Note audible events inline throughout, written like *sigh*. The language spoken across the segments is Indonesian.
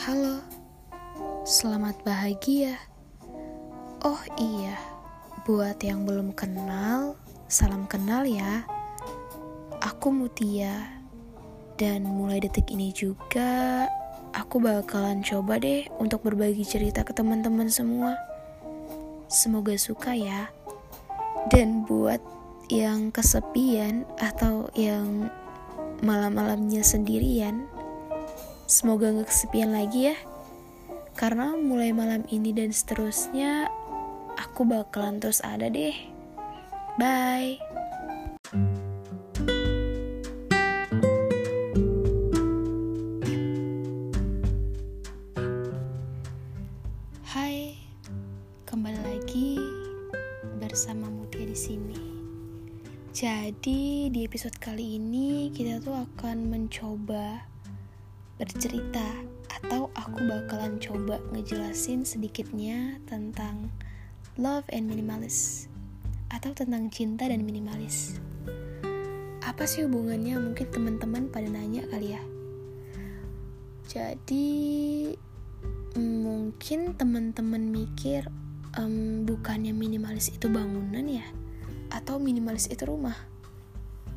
Halo, selamat bahagia. Oh iya, buat yang belum kenal, salam kenal ya. Aku Mutia, dan mulai detik ini juga aku bakalan coba deh untuk berbagi cerita ke teman-teman semua. Semoga suka ya. Dan buat yang kesepian atau yang malam-malamnya sendirian, Semoga gak kesepian lagi ya. Karena mulai malam ini dan seterusnya, aku bakalan terus ada deh. Bye. Hai, kembali lagi bersama Mutia di sini. Jadi di episode kali ini kita tuh akan mencoba bercerita atau aku bakalan coba ngejelasin sedikitnya tentang love and minimalis atau tentang cinta dan minimalis. Apa sih hubungannya? Mungkin teman-teman pada nanya kali ya. Jadi mungkin teman-teman mikir um, bukannya minimalis itu bangunan ya atau minimalis itu rumah.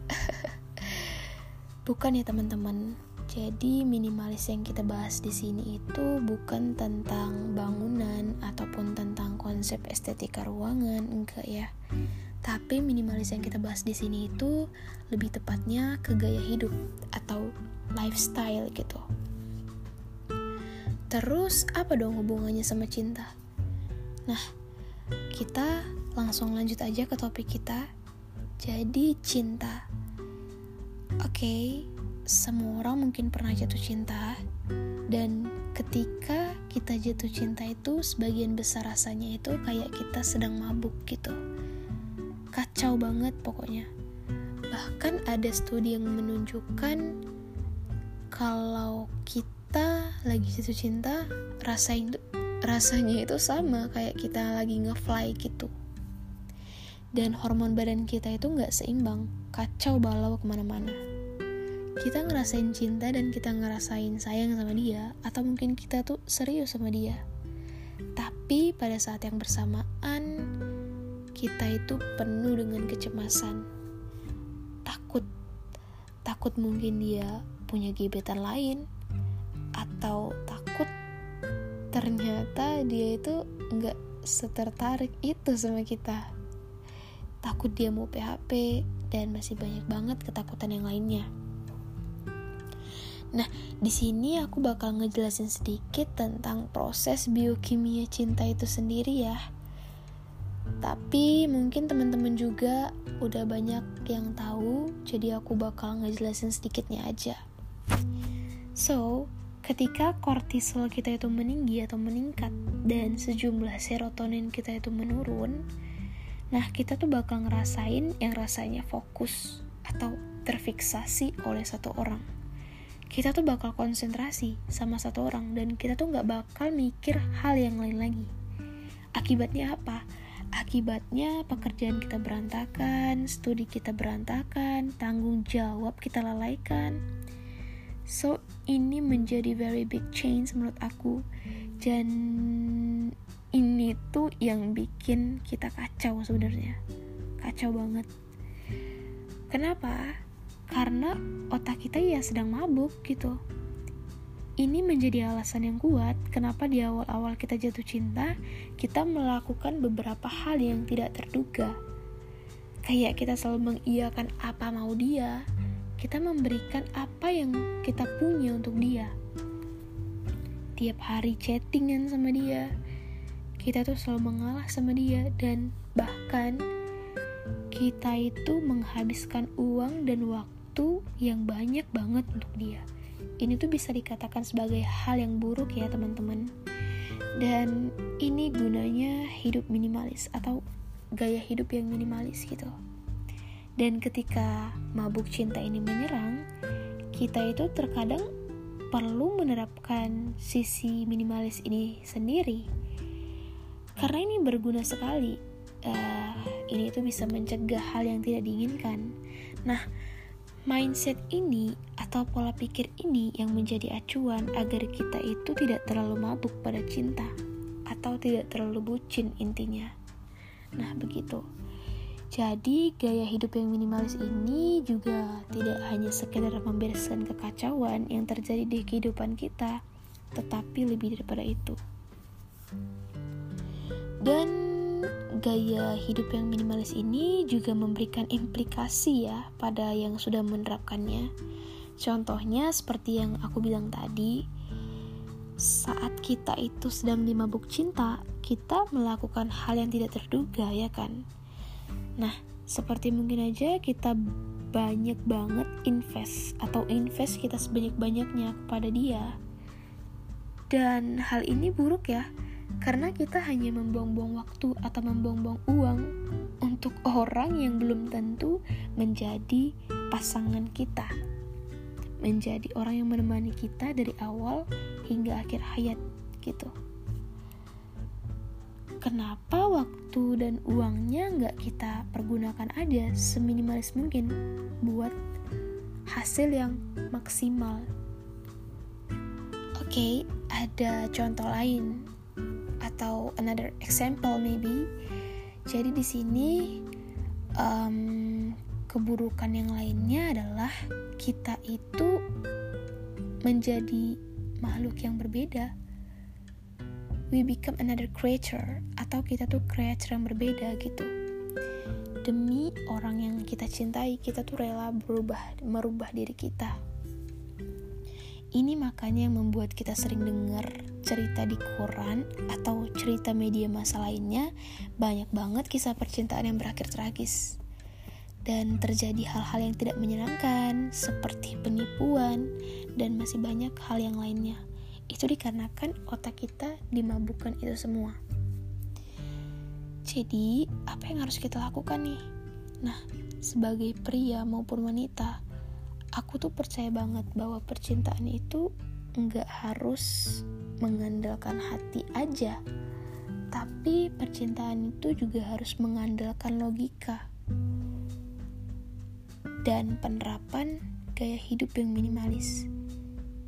*laughs* Bukan ya teman-teman jadi minimalis yang kita bahas di sini itu bukan tentang bangunan ataupun tentang konsep estetika ruangan, enggak ya. Tapi minimalis yang kita bahas di sini itu lebih tepatnya ke gaya hidup atau lifestyle gitu. Terus apa dong hubungannya sama cinta? Nah, kita langsung lanjut aja ke topik kita. Jadi cinta. Oke, okay, semua orang mungkin pernah jatuh cinta. Dan ketika kita jatuh cinta itu sebagian besar rasanya itu kayak kita sedang mabuk gitu. Kacau banget pokoknya. Bahkan ada studi yang menunjukkan kalau kita lagi jatuh cinta rasain rasanya itu sama kayak kita lagi ngefly gitu. Dan hormon badan kita itu nggak seimbang. Kacau balau ke mana-mana kita ngerasain cinta dan kita ngerasain sayang sama dia atau mungkin kita tuh serius sama dia. Tapi pada saat yang bersamaan kita itu penuh dengan kecemasan. Takut. Takut mungkin dia punya gebetan lain atau takut ternyata dia itu nggak setertarik itu sama kita. Takut dia mau PHP dan masih banyak banget ketakutan yang lainnya Nah, di sini aku bakal ngejelasin sedikit tentang proses biokimia cinta itu sendiri ya. Tapi mungkin teman-teman juga udah banyak yang tahu, jadi aku bakal ngejelasin sedikitnya aja. So, ketika kortisol kita itu meninggi atau meningkat dan sejumlah serotonin kita itu menurun, nah kita tuh bakal ngerasain yang rasanya fokus atau terfiksasi oleh satu orang kita tuh bakal konsentrasi sama satu orang dan kita tuh nggak bakal mikir hal yang lain lagi. Akibatnya apa? Akibatnya pekerjaan kita berantakan, studi kita berantakan, tanggung jawab kita lalaikan. So, ini menjadi very big change menurut aku. Dan ini tuh yang bikin kita kacau sebenarnya. Kacau banget. Kenapa? Karena otak kita ya sedang mabuk gitu. Ini menjadi alasan yang kuat kenapa di awal-awal kita jatuh cinta, kita melakukan beberapa hal yang tidak terduga. Kayak kita selalu mengiyakan apa mau dia, kita memberikan apa yang kita punya untuk dia. Tiap hari chattingan sama dia, kita tuh selalu mengalah sama dia dan bahkan kita itu menghabiskan uang dan waktu waktu yang banyak banget untuk dia. Ini tuh bisa dikatakan sebagai hal yang buruk ya teman-teman. Dan ini gunanya hidup minimalis atau gaya hidup yang minimalis gitu. Dan ketika mabuk cinta ini menyerang, kita itu terkadang perlu menerapkan sisi minimalis ini sendiri. Karena ini berguna sekali. Uh, ini tuh bisa mencegah hal yang tidak diinginkan. Nah, mindset ini atau pola pikir ini yang menjadi acuan agar kita itu tidak terlalu mabuk pada cinta atau tidak terlalu bucin intinya. Nah, begitu. Jadi, gaya hidup yang minimalis ini juga tidak hanya sekedar membereskan kekacauan yang terjadi di kehidupan kita, tetapi lebih daripada itu. Dan gaya hidup yang minimalis ini juga memberikan implikasi ya pada yang sudah menerapkannya. Contohnya seperti yang aku bilang tadi, saat kita itu sedang dimabuk cinta, kita melakukan hal yang tidak terduga ya kan. Nah, seperti mungkin aja kita banyak banget invest atau invest kita sebanyak-banyaknya kepada dia. Dan hal ini buruk ya, karena kita hanya membuang-buang waktu atau membuang-buang uang untuk orang yang belum tentu menjadi pasangan kita, menjadi orang yang menemani kita dari awal hingga akhir hayat gitu. Kenapa waktu dan uangnya nggak kita pergunakan aja seminimalis mungkin buat hasil yang maksimal? Oke, okay, ada contoh lain atau another example maybe. Jadi di sini um, keburukan yang lainnya adalah kita itu menjadi makhluk yang berbeda. We become another creature atau kita tuh creature yang berbeda gitu. Demi orang yang kita cintai, kita tuh rela berubah, merubah diri kita ini makanya yang membuat kita sering dengar cerita di koran atau cerita media masa lainnya banyak banget kisah percintaan yang berakhir tragis. Dan terjadi hal-hal yang tidak menyenangkan seperti penipuan dan masih banyak hal yang lainnya. Itu dikarenakan otak kita dimabukkan itu semua. Jadi, apa yang harus kita lakukan nih? Nah, sebagai pria maupun wanita, aku tuh percaya banget bahwa percintaan itu nggak harus mengandalkan hati aja tapi percintaan itu juga harus mengandalkan logika dan penerapan gaya hidup yang minimalis.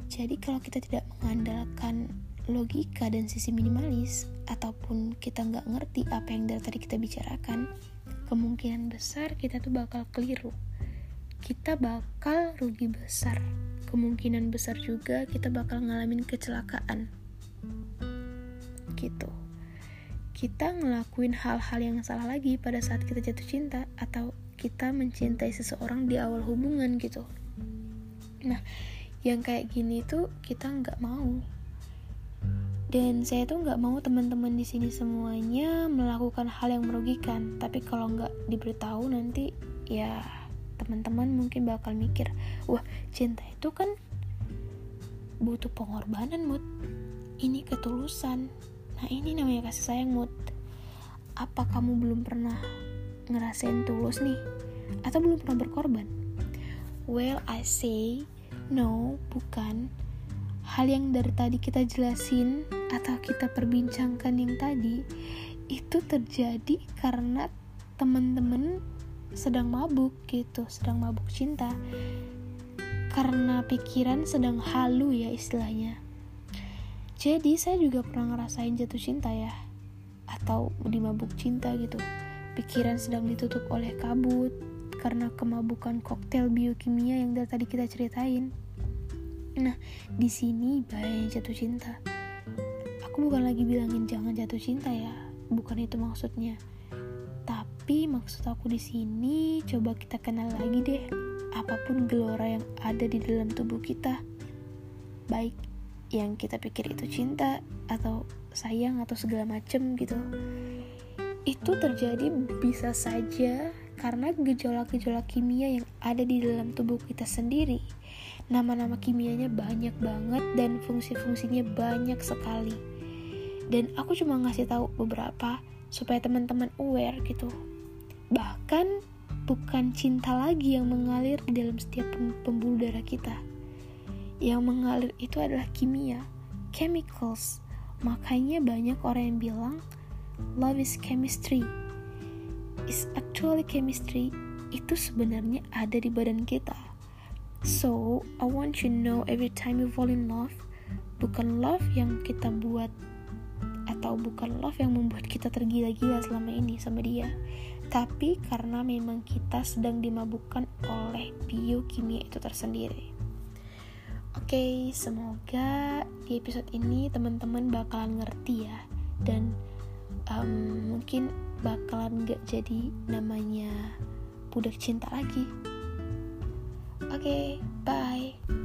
Jadi kalau kita tidak mengandalkan logika dan sisi minimalis ataupun kita nggak ngerti apa yang dari tadi kita bicarakan, kemungkinan besar kita tuh bakal keliru kita bakal rugi besar. Kemungkinan besar juga kita bakal ngalamin kecelakaan. Gitu. Kita ngelakuin hal-hal yang salah lagi pada saat kita jatuh cinta atau kita mencintai seseorang di awal hubungan gitu. Nah, yang kayak gini tuh kita nggak mau. Dan saya tuh nggak mau teman-teman di sini semuanya melakukan hal yang merugikan. Tapi kalau nggak diberitahu nanti ya teman-teman mungkin bakal mikir wah cinta itu kan butuh pengorbanan mood ini ketulusan. Nah ini namanya kasih sayang mood apa kamu belum pernah ngerasain tulus nih? Atau belum pernah berkorban? Well I say no bukan. Hal yang dari tadi kita jelasin atau kita perbincangkan yang tadi itu terjadi karena teman-teman sedang mabuk gitu, sedang mabuk cinta. Karena pikiran sedang halu ya istilahnya. Jadi saya juga pernah ngerasain jatuh cinta ya. Atau di mabuk cinta gitu. Pikiran sedang ditutup oleh kabut karena kemabukan koktail biokimia yang dari tadi kita ceritain. Nah, di sini bahaya jatuh cinta. Aku bukan lagi bilangin jangan jatuh cinta ya, bukan itu maksudnya. Tapi maksud aku di sini coba kita kenal lagi deh apa pun gelora yang ada di dalam tubuh kita. Baik yang kita pikir itu cinta atau sayang atau segala macem gitu. Itu terjadi bisa saja karena gejolak-gejolak kimia yang ada di dalam tubuh kita sendiri. Nama-nama kimianya banyak banget dan fungsi-fungsinya banyak sekali. Dan aku cuma ngasih tahu beberapa supaya teman-teman aware gitu Bahkan bukan cinta lagi yang mengalir di dalam setiap pembuluh darah kita. Yang mengalir itu adalah kimia, chemicals. Makanya banyak orang yang bilang love is chemistry. Is actually chemistry itu sebenarnya ada di badan kita. So, I want you to know every time you fall in love, bukan love yang kita buat atau bukan love yang membuat kita tergila-gila selama ini sama dia tapi karena memang kita sedang dimabukkan oleh biokimia itu tersendiri. Oke okay, semoga di episode ini teman-teman bakalan ngerti ya. Dan um, mungkin bakalan gak jadi namanya budak cinta lagi. Oke okay, bye